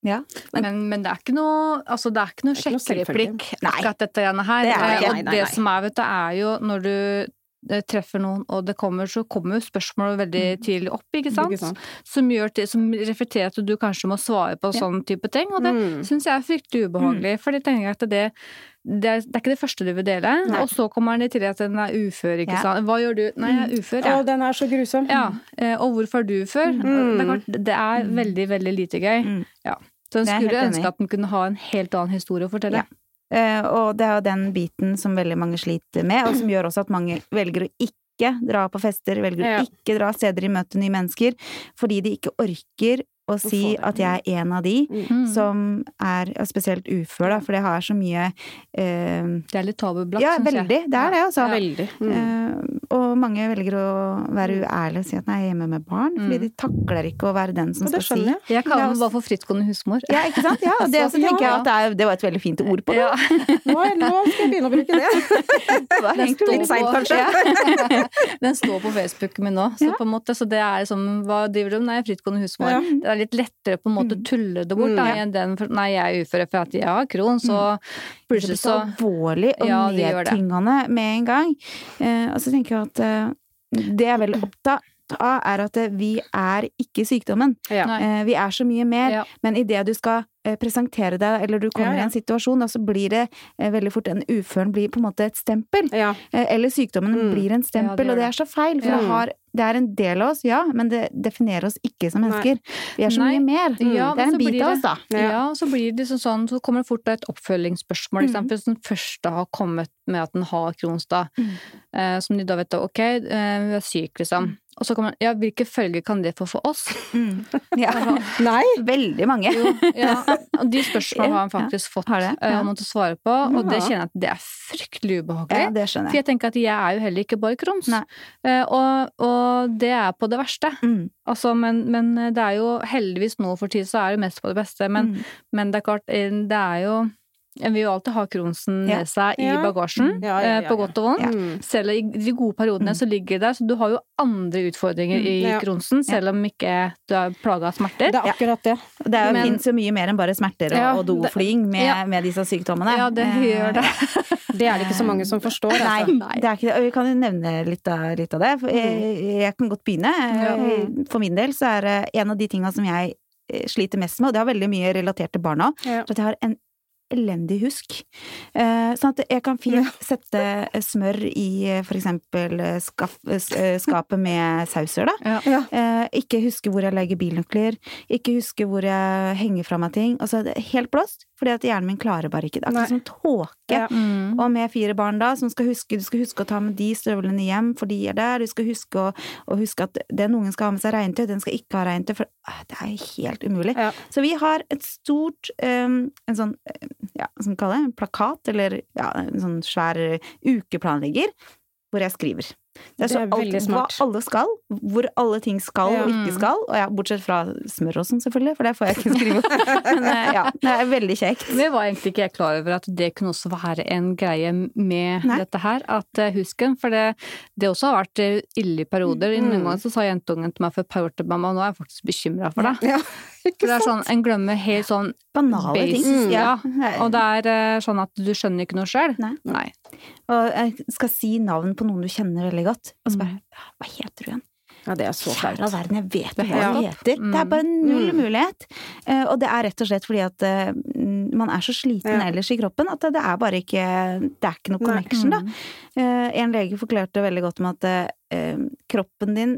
Ja. Men, men det er ikke noe, altså det er ikke noe er sjekkereplikk, akkurat dette greiene her. Det er det Eh. Og Nei, nei, det nei. som er, vet du, er jo når du treffer noen, og det kommer, så kommer jo spørsmål veldig tidlig opp, ikke sant? Mm. Ikke sant? Som, gjør til, som reflekterer at du kanskje må svare på Ja. sånn type ting, og det Mm. syns jeg er fryktelig ubehagelig. For jeg tenker at det, det, er, det er ikke det første du vil dele, Nei. og så kommer den i tillegg at den er ufør, ikke Ja. sant. Hva gjør du? Nei, jeg er ufør, Å, jeg. den er så grusom. Ja, eh, og hvorfor er du ufør? Mm. Det er klart, det er veldig, veldig lite gøy. Mm. Ja. Så jeg skulle ønske at den kunne ha en helt annen historie å fortelle. Ja. Eh, og det er jo den biten som veldig mange sliter med, og som gjør også at mange velger å ikke dra på fester, velger Ja. å ikke dra steder i møte nye mennesker, fordi de ikke orker å si at jeg er en av de Mm. som er spesielt ufør, da, for det har så mye eh, Det er litt tabubelagt, Ja, syns jeg. veldig. Det er det, altså. Veldig. Mm. Eh, og mange velger å være uærlige og si at nei, jeg er hjemme med barn, fordi Mm. de takler ikke å være den som skal si jeg. Jeg kaller er bare for frittgående husmor. Ja, ikke sant? Ja, [LAUGHS] det så tenker jeg ja. at det, er, det var et veldig fint ord på det. Ja. [LAUGHS] Nå, nå skal jeg begynne å bruke det. [LAUGHS] Det var egentlig litt seint, kanskje. Ja. Den står på Facebooken min nå, så Ja. på en måte, så det er liksom Hva driver du med? Nei, frittgående husmor. Ja. Det er litt lettere på en måte å tulle det bort, da, Mm. enn den Nei, jeg er ufør for at jeg har kron, så Det blir det så så alvorlig og Ja, nedtyngende med en gang. Eh, og så tenker jeg at eh, det jeg er veldig [CLEARS THROAT] opptatt av, er at eh, vi er ikke sykdommen. Ja. Eh, vi er så mye mer. Ja. Men idet du skal eh, presentere deg, eller du kommer Ja, ja. i en situasjon, da, så blir det eh, veldig fort En uføren blir på en måte et stempel. Ja. Eh, eller sykdommen Mm. blir en Ja, stempel, det gjør og det det. er så feil. For Ja. det, har, det er en del av oss, ja, men det definerer oss ikke som Nei. mennesker. Vi er så Nei. mye mer. Ja, det er en bit av oss, da. Ja. Så blir det liksom sånn, så kommer det fort et oppfølgingsspørsmål, Mm. hvis den første har kommet med at den har Crohns, da. Mm. Eh, som de da vet, ok, eh, vi er syk, liksom. Og så kommer ja, hvilke følger kan det få for oss? Mm. Ja. [LAUGHS] Nei! Veldig mange. Jo, ja, de spørsmålene har han Ja, faktisk fått har det, eh, ja. og måttet svare på, og det Ja. kjenner jeg at det er fryktelig ubehagelig. Ja, det skjønner jeg. For jeg. tenker at jeg er jo heller ikke Crohns, Nei. Eh, og, og det er på det verste. Mm. Altså, men, men det er jo heldigvis nå for tid så er det mest på det beste, men, Mm. men det er klart, eh, det er jo En vil jo alltid ha Kronsen Ja. med seg i Ja. bagasjen, Ja, ja, ja, eh, på godt og vondt. Ja. Mm. Selv i de gode periodene Mm. så ligger det der, så du har jo andre utfordringer Mm. i Ja. Crohnsen, selv om ikke du er plaga av smerter. Det er akkurat det. Det er- Men- finnes jo mye mer enn bare smerter og, Ja, og doflying med, ja. med disse sykdommene. Ja, det Eh, gjør det. Det er det ikke så mange som forstår. [LAUGHS] Nei, Altså. det er ikke det. Vi kan jo nevne litt av, litt av det. Jeg, jeg kan godt begynne. Ja. For min del så er det en av de tinga som jeg eh, sliter mest med, og det har veldig mye relatert til barna, Ja. at jeg har en elendig husk. Eh, sånn at jeg kan fint [LAUGHS] sette smør i eh, for eksempel skaf, eh, skapet med sauser, da. Ja. Ja. Eh, ikke huske hvor jeg legger bilnøkler, ikke huske hvor jeg henger fra meg ting. Altså, det er helt blåst, fordi at hjernen min klarer bare ikke. Det er akkurat som tåke. Ja. Mm. Og med fire barn da, som skal huske, du skal huske å ta med de støvlene hjem, for de er der, du skal huske å, å huske at den ungen skal ha med seg regntøy, den skal ikke ha regntøy, for ah, det er helt umulig. Ja. Så vi har et stort, um, en sånn, ja, hva skal vi kalle det, en plakat, eller ja, en sånn svær eh, ukeplanlegger, hvor jeg skriver. Det er, så Det er alt, hva alle skal, hvor alle ting skal og ikke skal, og ja, bortsett fra smør og sånn selvfølgelig, for det får jeg ikke skrive. [LAUGHS] Men eh, ja, det er veldig kjekt. Det var egentlig ikke jeg klar over at det kunne også være en greie med Nei. dette her. At husk, husken, for det, det også har vært eh, ille i perioder. Mm. Noen ganger så sa jentungen til meg for et par år til mamma, nå er jeg faktisk bekymra for deg. Ja, [LAUGHS] For det er sånn, en glemmer helt sånn Banale ting. Mm. Ja. Ja. Og det er eh, sånn at du skjønner ikke noe sjøl. Nei. Nei. Og jeg skal si navn på noen du kjenner veldig godt, og så bare Hva heter du igjen? Ja, det er så flaut. Kjære verden, jeg vet ikke hva du heter. Det er bare null Mm. mulighet. Eh, Og det er rett og slett fordi at eh, man er så sliten Ja. ellers i kroppen at det er bare ikke Det er ikke noe connection, da. Mm. En lege forklarte veldig godt om at kroppen din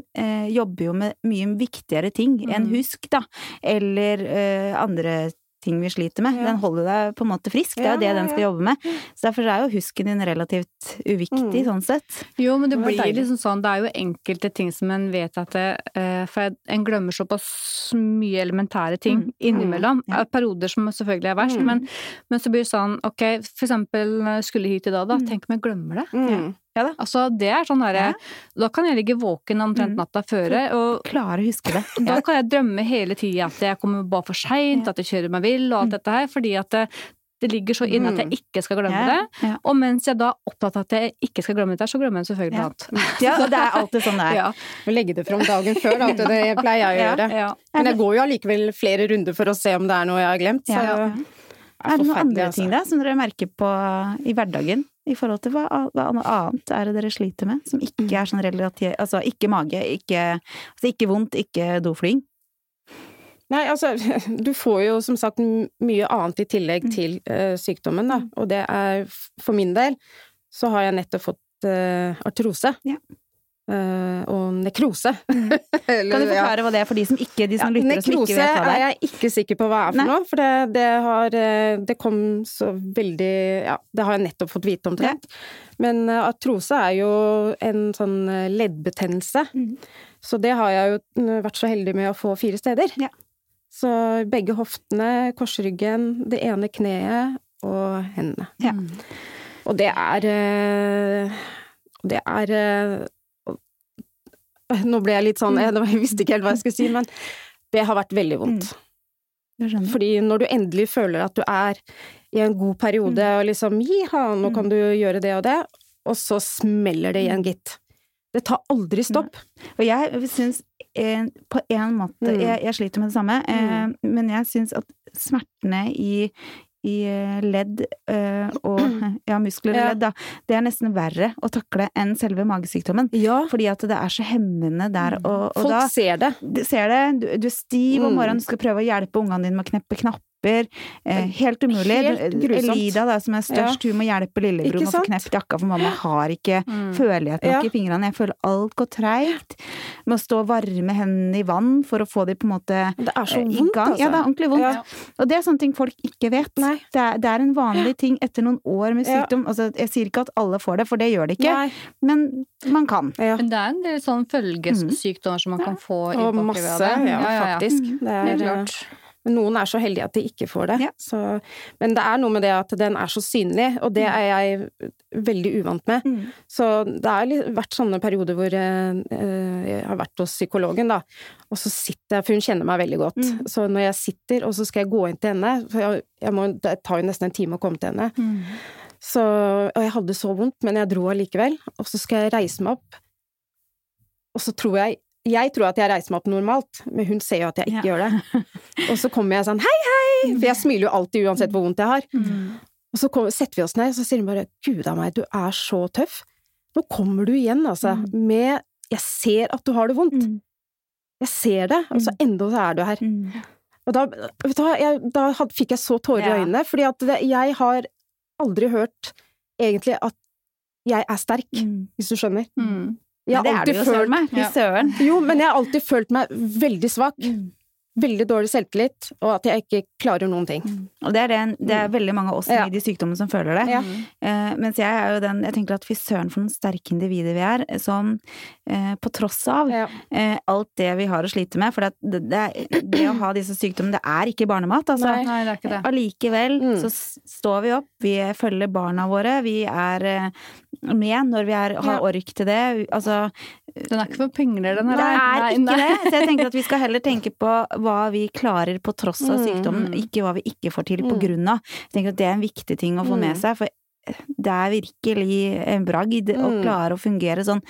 jobber jo med mye viktigere ting enn Mm. husk, da. Eller andre ting vi sliter med. Ja. Den holder deg på en måte frisk, det er jo Ja, det den skal ja. jobbe med. Så derfor er jo husken din relativt uviktig, Mm. sånn sett. Jo, men det blir liksom sånn, det er jo enkelte ting som en vet at det, eh, For en glemmer såpass mye elementære ting Mm. innimellom. Ja. Eh, Perioder som selvfølgelig er verst, Mm. men, men så blir det sånn, ok, for eksempel skulle hit i dag da, Mm. tenk om jeg glemmer det. Mm. Altså, det er sånn derre, Ja. da kan jeg ligge våken omtrent Mm. natta føre, og Klare å huske det. [LAUGHS] da kan jeg drømme hele tida at jeg kommer bare for seint, Ja. at jeg kjører meg vill og alt Mm. dette her, fordi at det, det ligger så inne at jeg ikke skal glemme Ja, det. ja. Og mens jeg da er opptatt av at jeg ikke skal glemme det, så glemmer jeg selvfølgelig Ja. noe annet. [LAUGHS] Ja, og det er alltid sånn det er. [LAUGHS] Ja. Må legge det fram dagen før, da. Det pleier jeg å gjøre. Ja. Men jeg går jo allikevel flere runder for å se om det er noe jeg har glemt. Så Er det noen andre altså. ting da, som dere merker på i hverdagen? I forhold til hva, hva annet er det dere sliter med? Som ikke er sånn relativt Altså ikke mage, ikke, altså ikke vondt, ikke doflying. Nei, altså, [LAUGHS] du får jo som sagt mye annet i tillegg til uh, sykdommen, da. Og det er, for min del, så har jeg nettopp fått uh, artrose. Ja. Eh, og nekrose. [LAUGHS] Kan du forklare hva det er for de som ikke, de som Ja, lytter som ikke nekrose vet hva det er er? jeg ikke sikker på hva er for Nei. noe, for det, det har eh, Det kom så veldig Ja, det har jeg nettopp fått vite omtrent. Men eh, artrose er jo en sånn leddbetennelse. Mm. Så det har jeg jo mm, vært så heldig med å få fire steder. Ja. Så begge hoftene, korsryggen, det ene kneet og hendene. Ja. Og det er Det er [LAUGHS] Nå ble jeg litt sånn Jeg jeg visste ikke helt hva jeg skulle si, men det har vært veldig vondt. Jeg. Fordi når du endelig føler at du er i en god periode, Mm. og liksom jiha, nå kan du gjøre det og det, og så smeller det igjen, gitt. Det tar aldri stopp. Og jeg syns eh, på en måte Mm. jeg, jeg sliter med det samme, eh, men jeg syns at smertene i i eh, ledd eh, ja, muskler og ledd, da. Det er nesten verre å takle enn selve magesykdommen. Ja. Fordi at det er så hemmende der, og, og Folk da ser det. du ser det, du, du er stiv om Mm. morgenen, du skal prøve å hjelpe ungene dine med å kneppe knapper. Eh, helt umulig. Helt. Elida, da, som er størst, hun må hjelpe lillebror med å få knept jakka, for mamma har ikke Mm. førlighet nok Ja. i fingrene. Jeg føler alt går treigt. Med å stå og varme hendene i vann for å få de på en måte Det er så eh, vondt, altså. Ja, det er ordentlig vondt. Ja. Og det er sånne ting folk ikke vet. Nei. Det, er, det er en vanlig ting etter noen år med Ja. sykdom. Altså, jeg sier ikke at alle får det, for det gjør det ikke. Nei. Men man kan. Ja. Men det er en del sånn følgesykdommer som man kan få Og masse, det. ja, faktisk. Det er, Helt klart. Men noen er så heldige at de ikke får det. Ja. Så, men det er noe med det at den er så synlig, og det er jeg veldig uvant med. Mm. Så det har vært sånne perioder hvor eh, eh, jeg har vært hos psykologen, da, og så sitter jeg, for hun kjenner meg veldig godt. Mm. Så når jeg sitter, og så skal jeg gå inn til henne, for jeg, jeg må, det tar jo nesten en time å komme til henne, Mm. så, og jeg hadde så vondt, men jeg dro allikevel, og så skal jeg reise meg opp, og så tror jeg jeg tror at jeg reiser meg opp normalt, men hun ser jo at jeg ikke gjør det. [LAUGHS] Og så kommer jeg sånn hei, hei! For jeg smiler jo alltid uansett hvor vondt jeg har. Mm. Og så kommer, setter vi oss ned, og så sier hun bare gud a meg, du er så tøff. Nå kommer du igjen, altså, med Jeg ser at du har det vondt. Mm. Jeg ser det, og så enda så er du her. Mm. Og da, du jeg, da fikk jeg så tårer i øynene, fordi at det, jeg har aldri hørt egentlig at jeg er sterk, Mm. hvis du skjønner. Mm. Men det er du jo søren følt meg. Fy søren. Jo, men jeg har alltid følt meg veldig svak. Mm. Veldig dårlig selvtillit, og at jeg ikke klarer noen ting. Og det er, det, det er veldig mange av oss Ja. i de sykdommene som føler det. Ja. Eh, mens jeg er jo den Jeg tenker at fy søren for noen sterke individer vi er, som eh, på tross av Ja. eh, alt det vi har å slite med For det, det, det, å ha disse sykdommene, det er ikke barnemat, altså. Nei. Det er ikke det. Allikevel Mm. så står vi opp, vi følger barna våre, vi er med når vi er, har ork til det. Altså, Den er ikke for pingler, den det her. er Nei, ikke nei. det. Så jeg tenker at vi skal heller tenke på hva vi klarer på tross av Mm. sykdommen, ikke hva vi ikke får til på Mm. grunn av. Jeg tenker at det er en viktig ting å få med Mm. seg, for det er virkelig en bragd å klare å fungere sånn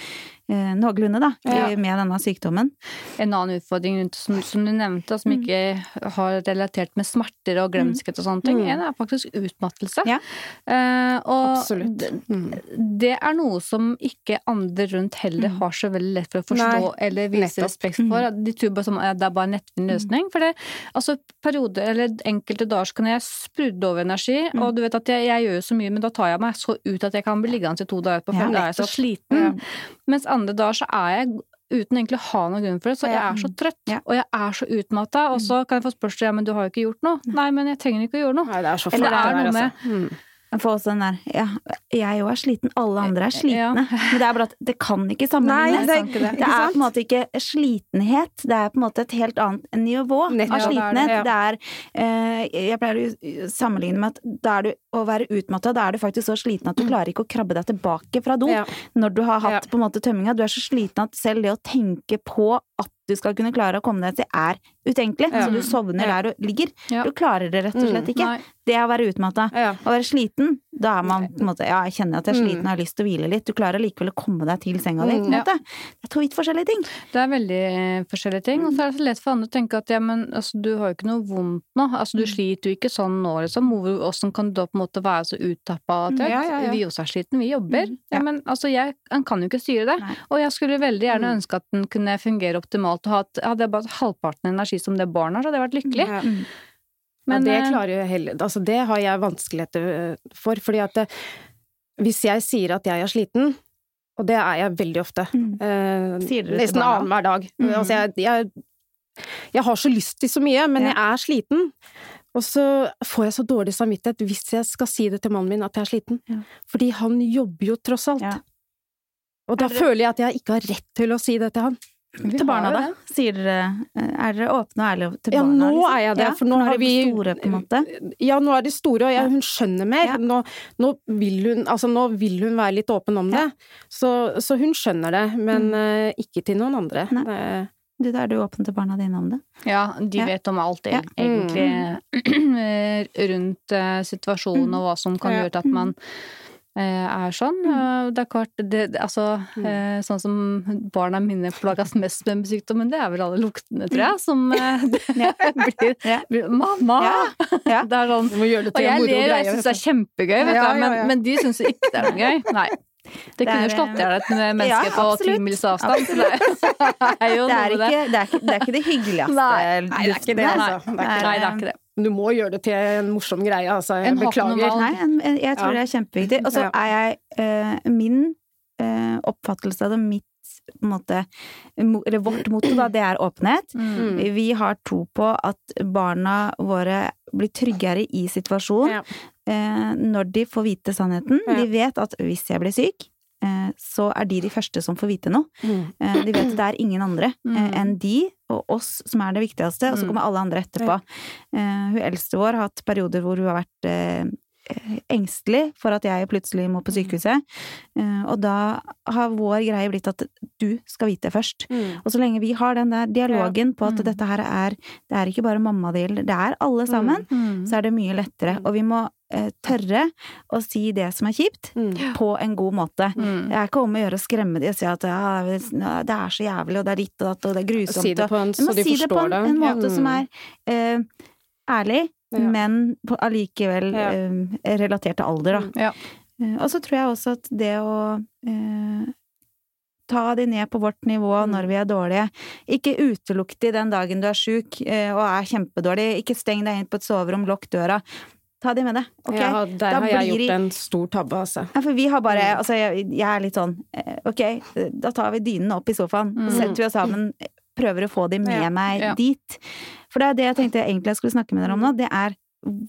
eh, noenlunde, da, Ja. med denne sykdommen. En annen utfordring rundt, som, som du nevnte, som Mm. ikke har relatert med smerter og glemskhet og sånne ting, Mm. er faktisk utmattelse. Ja. Eh, og Absolutt. Mm. det er noe som ikke andre rundt heller Mm. har så veldig lett for å forstå Nei, eller vise nettopp. respekt Mm. for. De tror bare som, ja, det er bare en lettvint løsning. For det, altså perioder, eller enkelte dager så kan jeg sprudle over energi, Mm. og du vet at jeg, jeg gjør jo så mye, men da tar jeg meg så ut at jeg kan bli liggende i to dager på Ja, fem, da er jeg så sliten. Mens andre dager så er jeg uten egentlig å ha noen grunn for det, så jeg er så trøtt, Ja. og jeg er så utmatta, og så kan jeg få spørsmål ja, men du har jo ikke gjort noe. Nei, men jeg trenger ikke å gjøre noe. Nei, det er så Eller det er noe med- altså. Mm. Jeg får også den der ja, jeg òg er sliten, alle andre er slitne. Ja. Men det er bare at det kan ikke sammenlignes. Nei, det- det, ikke er på en måte ikke slitenhet, det er på en måte et helt annet nivå Nettopp. av Ja, det er det, slitenhet. Det er, eh, jeg pleier å sammenligne med at da er du å være utmatta, da er du faktisk så sliten at du klarer ikke å krabbe deg tilbake fra do Ja. når du har hatt Ja. på en måte tømminga. Du er så sliten at selv det å tenke på at du skal kunne klare å komme deg til, er utenkelig. Ja. Så du sovner der du ligger. Du klarer det rett og slett ikke. Nei. Det å være utmatta. Å være sliten, da er man på en måte Ja, jeg kjenner at jeg er Mm. sliten og har lyst til å hvile litt. Du klarer likevel å komme deg til senga di, Mm. Måte. Det er to vidt forskjellige ting. Det er veldig eh, forskjellige ting, og så er det så lett for andre å tenke at ja, men altså, du har jo ikke noe vondt nå, altså du Mm. sliter jo ikke sånn nå, liksom, Åssen kan du da på en måte være så uttappa og trøtt? Ja, ja, ja. Vi også er sliten, vi jobber. Mm, Ja, men altså, jeg han kan jo ikke styre det. Nei. Og jeg skulle veldig gjerne Mm. ønske at den kunne fungere optimalt, og ha hadde jeg bare hatt halvparten energi som det barnet har, så hadde jeg vært lykkelig. Ja. Mm. Men, ja, det eh, klarer jo heller Altså, det har jeg vanskeligheter eh, for, fordi at det, hvis jeg sier at jeg er sliten, og det er jeg veldig ofte, Mm. eh, Sier du nesten annenhver dag Mm. Altså, jeg, jeg, jeg har så lyst til så mye, men Ja. jeg er sliten. Og så får jeg så dårlig samvittighet hvis jeg skal si det til mannen min at jeg er sliten. Ja. Fordi han jobber jo tross alt. Ja. Og da Er føler jeg at jeg ikke har rett til å si det til han. Vi Til barna, da? Sier dere Er dere åpne og ærlige til Ja, barna? nå liksom? er jeg det, Ja, for nå er har vi store, på en måte. Ja, nå er de store, og jeg, hun skjønner mer. Ja. Nå, nå, vil hun, altså, nå vil hun være litt åpen om Ja. det. Så, så hun skjønner det, men eh, ikke til noen andre. Nei. Eh, Du, da er du åpen til barna dine om det? Ja, de Ja. vet om alt Ja. egentlig [CLEARS THROAT] rundt uh, situasjonen og hva som kan Ja. gjøre til at man eh, er sånn. Eh, Det er klart, det, altså eh, sånn som barna mine plages mest med sykdommen, det er vel alle luktene, tror jeg, som eh, [LAUGHS] [LAUGHS] det blir, blir Mamma! Ja. Ja. [LAUGHS] Det er sånn Og jeg ler, og jeg syns det er kjempegøy, vet Ja, ja, men, ja. men de syns ikke det er noe gøy. Nei. Det kunne jo slått i hjel et menneske ja, på ti mils avstand, så [LAUGHS] det er jo Det er, ikke, det, er ikke, det er ikke det hyggeligste Nei, nei, det er ikke det, altså. Det er ikke Nei, det er ikke det. Du må gjøre det til en morsom greie, altså. Jeg En beklager. Nei, en- en- jeg tror Ja. det er kjempeviktig. Og så er jeg uh, Min uh, oppfattelse av det, mitt måte, eller vårt motto, da, det er åpenhet. Mm. Vi har tro på at barna våre blir tryggere i situasjonen Ja. eh, når de får vite sannheten. Ja. De vet at hvis jeg blir syk, eh, så er de de første som får vite noe. Mm. Eh, de vet at det er ingen andre eh, Mm. enn de og oss som er det viktigste, og så Mm. kommer alle andre etterpå. Hun eldste vår har hatt perioder hvor hun har vært engstelig for at jeg plutselig må på sykehuset. Eh, og da har vår greie blitt at du skal vite først. Mm. Og så lenge vi har den der dialogen på at Mm. dette her er Det er ikke bare mamma det gjelder, det er alle sammen. Mm. Så er det mye lettere. Og vi må eh, tørre å si det som er kjipt, Mm. på en god måte. Mm. Det er ikke om å gjøre å skremme de og si at ja, det er så jævlig, og det er ditt og datt, og det er grusomt. Si det og- på en, så de si det på en, en måte Ja. som er eh, ærlig, Ja. men på, allikevel Ja. eh, relatert til alder, da. Mm. Ja. Eh, og så tror jeg også at det å eh, ta de ned på vårt nivå Mm. når vi er dårlige. Ikke utelukk de den dagen du er sjuk eh, og er kjempedårlig. Ikke steng deg inn på et soverom, lukk døra. Ta de med deg, Okay? Ja, der Da har jeg gjort en stor tabbe, altså. Ja, for vi har bare Mm. Altså, jeg, jeg er litt sånn eh, Ok, da tar vi dynene opp i sofaen, Mm. setter vi oss sammen, prøver å få de med Ja, meg ja. dit. For det er det jeg tenkte jeg egentlig jeg skulle snakke med dere om nå, det er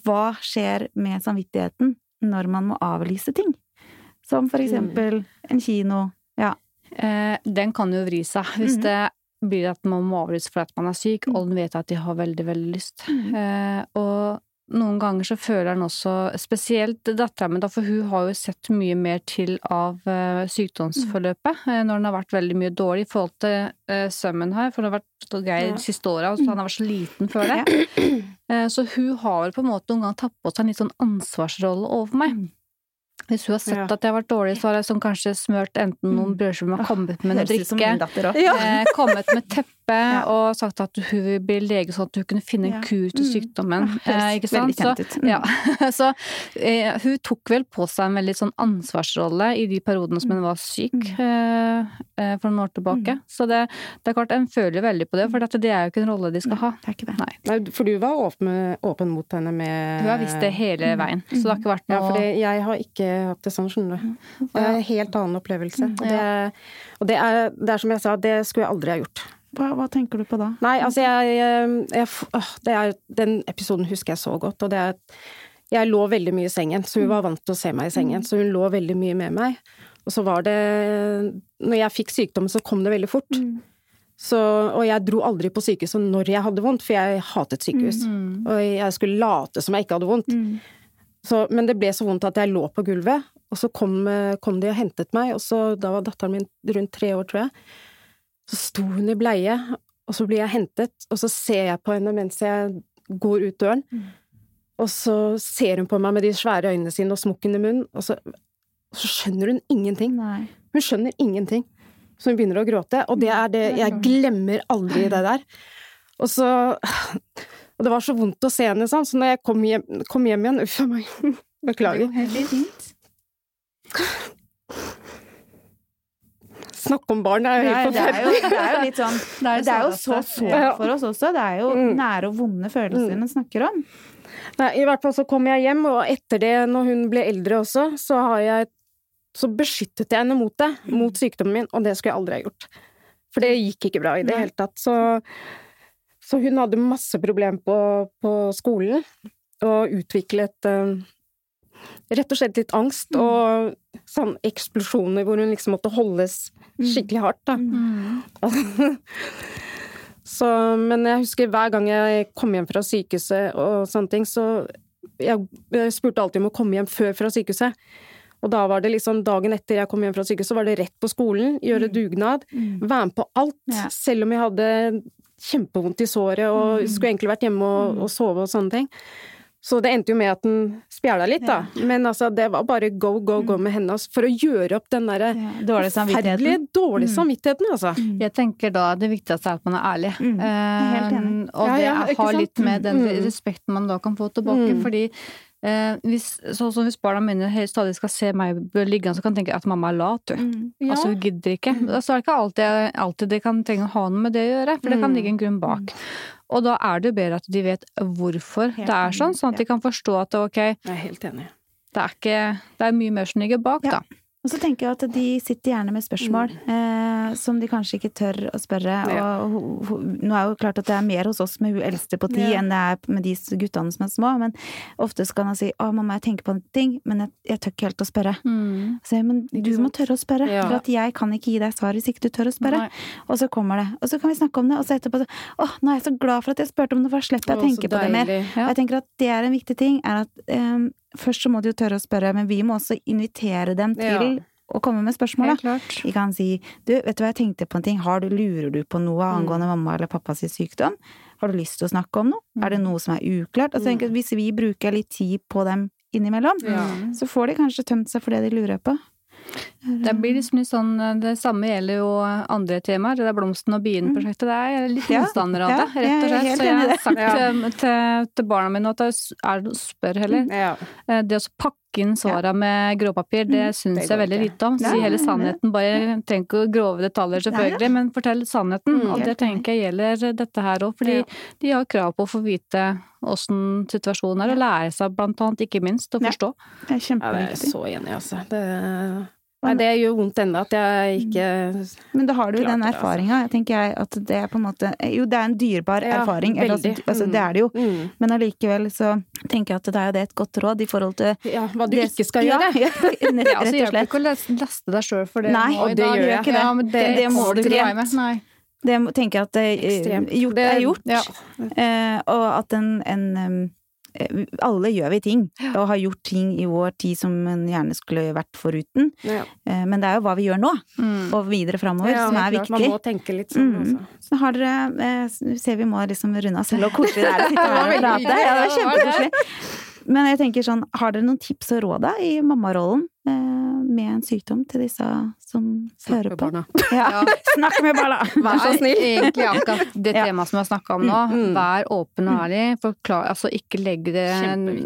hva skjer med samvittigheten når man må avlyse ting? Som for eksempel en kino. Ja. Eh, den kan jo vri seg hvis Mhm. det blir at man må avlyse fordi at man er syk, Mm. og den vet at de har veldig, veldig lyst. Mhm. Eh, og noen ganger så føler han også, spesielt dattera mi, da, for hun har jo sett mye mer til av eh, sykdomsforløpet eh, når den har vært veldig mye dårlig i forhold til eh, sømmen her, for det har vært så grei Ja. de siste åra, så han har vært så liten før det. Så hun har på en måte noen ganger tatt på seg en litt sånn ansvarsrolle overfor meg. Mm. Hvis hun har sett Ja. at jeg har vært dårlig, så har jeg sånn kanskje smørt enten noen brødskiver med kommet med noe drikke. eh, kommet med [LAUGHS] teppe Ja. og sagt at hun vil bli lege sånn at hun kunne finne Ja. en kur til Mm. sykdommen. Eh, ikke sant? Så. Mm. ja. [LAUGHS] så eh, hun tok vel på seg en veldig sånn ansvarsrolle i de periodene som hun var syk Mm. eh, eh, for noen år tilbake. Så det, det er klart, en føler veldig på det, for dette, det er jo ikke en rolle de skal ha. Det er ikke det. Nei. Nei, for du var åpen, åpen mot henne med Hun har visst det hele veien, så det har ikke vært Ja, noe for jeg har ikke hatt det sånn, skjønner du. Og jeg har en helt annen opplevelse. Og, det, og det, er, det er som jeg sa, det skulle jeg aldri ha gjort. Hva, hva tenker du på da? Nei, altså jeg, jeg, jeg det er, Den episoden husker jeg så godt, og det er Jeg lå veldig mye i sengen, så hun var vant til å se meg i sengen, så hun lå veldig mye med meg. Og så var det Når jeg fikk sykdommen, så kom det veldig fort. Så, og jeg dro aldri på sykehuset når jeg hadde vondt, for jeg hatet sykehus. Mm. Og jeg skulle late som jeg ikke hadde vondt. Mm. Så, men det ble så vondt at jeg lå på gulvet, og så kom, kom de og hentet meg, og så, da var datteren min rundt tre år, tror jeg. Så sto hun i bleie, og så blir jeg hentet, og så ser jeg på henne mens jeg går ut døren. Og så ser hun på meg med de svære øynene sine og smokken i munnen, og så, og så skjønner hun ingenting. Nei. Hun skjønner ingenting. Så hun begynner å gråte, og det er det Jeg glemmer aldri det der. Og så Og det var så vondt å se henne sånn, så når jeg kom hjem, kom hjem igjen Uff a meg. [LAUGHS] Beklager. Helt fint. Snakke om barn, det er helt forferdelig. det, er jo, forferdelig. det er jo litt sånn Det er, jo så sårt for oss også. Det er jo Mm. nære og vonde følelser man snakker om. Nei, I hvert fall så kom jeg hjem, og etter det, når hun ble eldre også, så har jeg Så beskyttet jeg henne mot det, mot sykdommen min, og det skulle jeg aldri ha gjort. For det gikk ikke bra i det hele tatt. Så, så hun hadde masse problemer på, på skolen, og utviklet eh, rett og slett litt angst, og sånn eksplosjoner hvor hun liksom måtte holdes skikkelig hardt, da. Mm. [LAUGHS] Så, men jeg husker hver gang jeg kom hjem fra sykehuset og sånne ting, så jeg, jeg spurte alltid om å komme hjem før fra sykehuset. Og da var det liksom dagen etter jeg kom hjem fra sykehuset, så var det rett på skolen, gjøre dugnad, være med på alt. Ja. Selv om jeg hadde kjempevondt i såret og skulle egentlig vært hjemme og, og sove og sånne ting. Så det endte jo med at den spjæla litt, da. Men altså, det var bare go, go, go med henne altså, for å gjøre opp den derre Ja, dårlige samvittigheten. Dårlig dårlige samvittigheten, altså. Jeg tenker da det viktigste er at man er ærlig. Mm, er helt enig. Uh, og Ja, det ja, har litt med den Mm. respekten man da kan få tilbake. Mm. Fordi eh, hvis, sånn som hvis barna mine stadig skal se meg liggende, så kan de tenke at mamma er lat, du. Mm. Altså hun gidder ikke. Så er det ikke alltid, alltid det kan trenge å ha noe med det å gjøre, for det kan Mm. ligge en grunn bak. Og da er det bedre at de vet hvorfor Helt det er sånn, sånn at de kan forstå at ok, Jeg er helt enig. det er ikke Det er mye mer som ligger bak, Ja. da. Og så tenker jeg at de sitter gjerne med spørsmål eh, som de kanskje ikke tør å spørre. Ja. Og nå er jo klart at det er mer hos oss med hun eldste på ti Ja. enn det er med de guttene som er små, men ofte skal han si 'Å, mamma, jeg tenker på en ting, men jeg, jeg tør ikke helt å spørre'. Mm. Så jeg, men du må tørre å spørre, Ja. for at jeg kan ikke gi deg svar hvis ikke du tør å spørre. Nei. Og så kommer det. Og så kan vi snakke om det, og så etterpå så 'Å, nå er jeg så glad for at jeg spurte om det, for da slipper jeg å tenke på det mer'. Og jeg tenker at det er en viktig ting, er at eh, først så må de jo tørre å spørre, men vi må også invitere dem til Ja. å komme med spørsmål. Da. Vi kan si du, vet du hva jeg tenkte på en ting, Har du, lurer du på noe Mm. angående mamma eller pappas sykdom? Har du lyst til å snakke om noe? Er Mm. det noe som er uklart? Altså, tenker Hvis vi bruker litt tid på dem innimellom, Ja. så får de kanskje tømt seg for det de lurer på. Det blir liksom litt sånn, det samme gjelder jo andre temaer. Det der Blomsten og bien-prosjektet. Det er jeg litt Mm. Motstander av det, rett og er slett. Så jeg har sagt Ja. til, til, til barna mine at det er spør heller. Ja. Eh, Det å pakke inn svara med gråpapir, det syns jeg veldig lite om. Si Ja, heller jeg er enig. sannheten. Bare trenger ikke grove detaljer, selvfølgelig, men fortell sannheten. Mm, og det tenker jeg gjelder dette her òg, fordi de har krav på å få vite åssen situasjonen er, og lære seg blant annet, ikke minst, å Ja. forstå. Det er Ja, det er så enig altså. Det, nei, det gjør vondt ennå at jeg ikke Men da har du jo den altså. erfaringa. tenker jeg at det er på en måte Jo, det er en dyrebar Ja, erfaring. Eller, altså, altså, det er det jo. Mm. Men allikevel så tenker jeg at det er jo det et godt råd i forhold til Ja, hva du det- ikke skal gjøre. Ja, nett- Ja, altså, rett og hjelper ikke å laste, deg sjøl for det. Nei, nå i det dag. gjør ikke det. Ja, men det, Det- det må du ikke. være med. Nei. Det tenker jeg at det, eh, gjort Det- er gjort. Ja. Eh, og at en, en eh, Alle gjør vi ting, og har gjort ting i vår tid som en gjerne skulle vært foruten. Ja. Eh, men det er jo hva vi gjør nå, Mm. og videre framover, Ja, som er klart. viktig. Man må tenke litt sånn, Mm. altså. Så har dere eh, ser vi må liksom runde av selv, og koselig det er å sitte her og prate. Ja, det var kjempekoselig. [LAUGHS] Men jeg tenker sånn, har dere noen tips og råd da i mammarollen eh, med en sykdom til disse som hører på? barna. [LAUGHS] Ja. Snakk med barna! [LAUGHS] Vær så Det snill. Egentlig akkurat det Ja. temaet som vi har snakka om nå. Mm, mm. Vær åpen og ærlig. Forklar, altså ikke legg det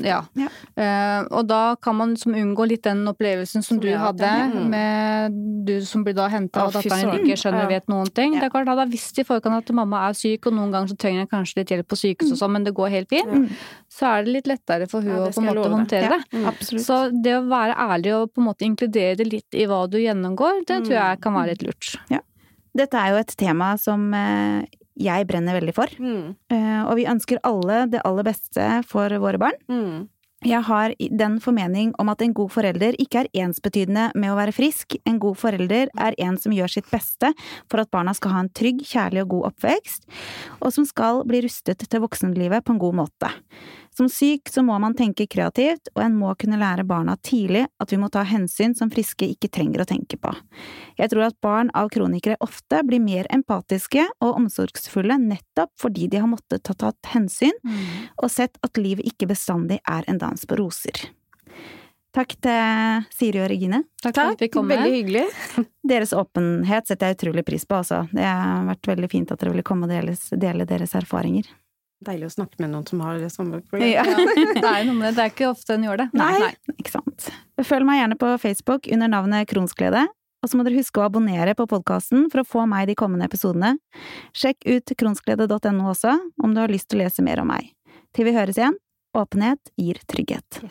Ja. Ja. Eh, og da kan man liksom unngå litt den opplevelsen som Som du hadde, hadde. Mm. med du som blir da henta, av og datteren din ikke skjønner, og vet noen ting. Ja. Det er klart, Hadde jeg visst i forkant at mamma er syk, og noen ganger så trenger jeg kanskje litt hjelp på sykehuset og sånn, men det går helt fint, Mm. så er det litt lettere for hun Ja, å på en måte håndtere Ja. det. Mm. Så det å være ærlig og på en måte inkludere det litt i hva du gjennomgår, det tror jeg kan være litt lurt. Dette er jo et tema som eh, jeg brenner veldig for. Mm. Eh, og vi ønsker alle det aller beste for våre barn. Mm. Jeg har den formening om at en god forelder ikke er ensbetydende med å være frisk. En god forelder er en som gjør sitt beste for at barna skal ha en trygg, kjærlig og god oppvekst, og som skal bli rustet til voksenlivet på en god måte. Som syk så må man tenke kreativt, og en må kunne lære barna tidlig at vi må ta hensyn som friske ikke trenger å tenke på. Jeg tror at barn av kronikere ofte blir mer empatiske og omsorgsfulle nettopp fordi de har måttet ta tatt hensyn, og sett at livet ikke bestandig er en dans på roser. Takk til Siri og Regine. Takk for at vi kom. Veldig hyggelig. [LAUGHS] Deres åpenhet setter jeg utrolig pris på, altså. Det har vært veldig fint at dere ville komme og dele deres erfaringer. Deilig å snakke med noen som har det samme Ja. problemet. [LAUGHS] Det er noe med det. Det er ikke ofte en gjør det. Nei, ikke sant. Følg meg gjerne på Facebook under navnet Kronsglede. Og så må dere huske å abonnere på podkasten for å få meg de kommende episodene. Sjekk ut kronsglede.no også, om du har lyst til å lese mer om meg. Til vi høres igjen, åpenhet gir trygghet.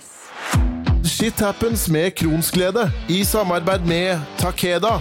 Shit happens med Kronsglede i samarbeid med Takeda.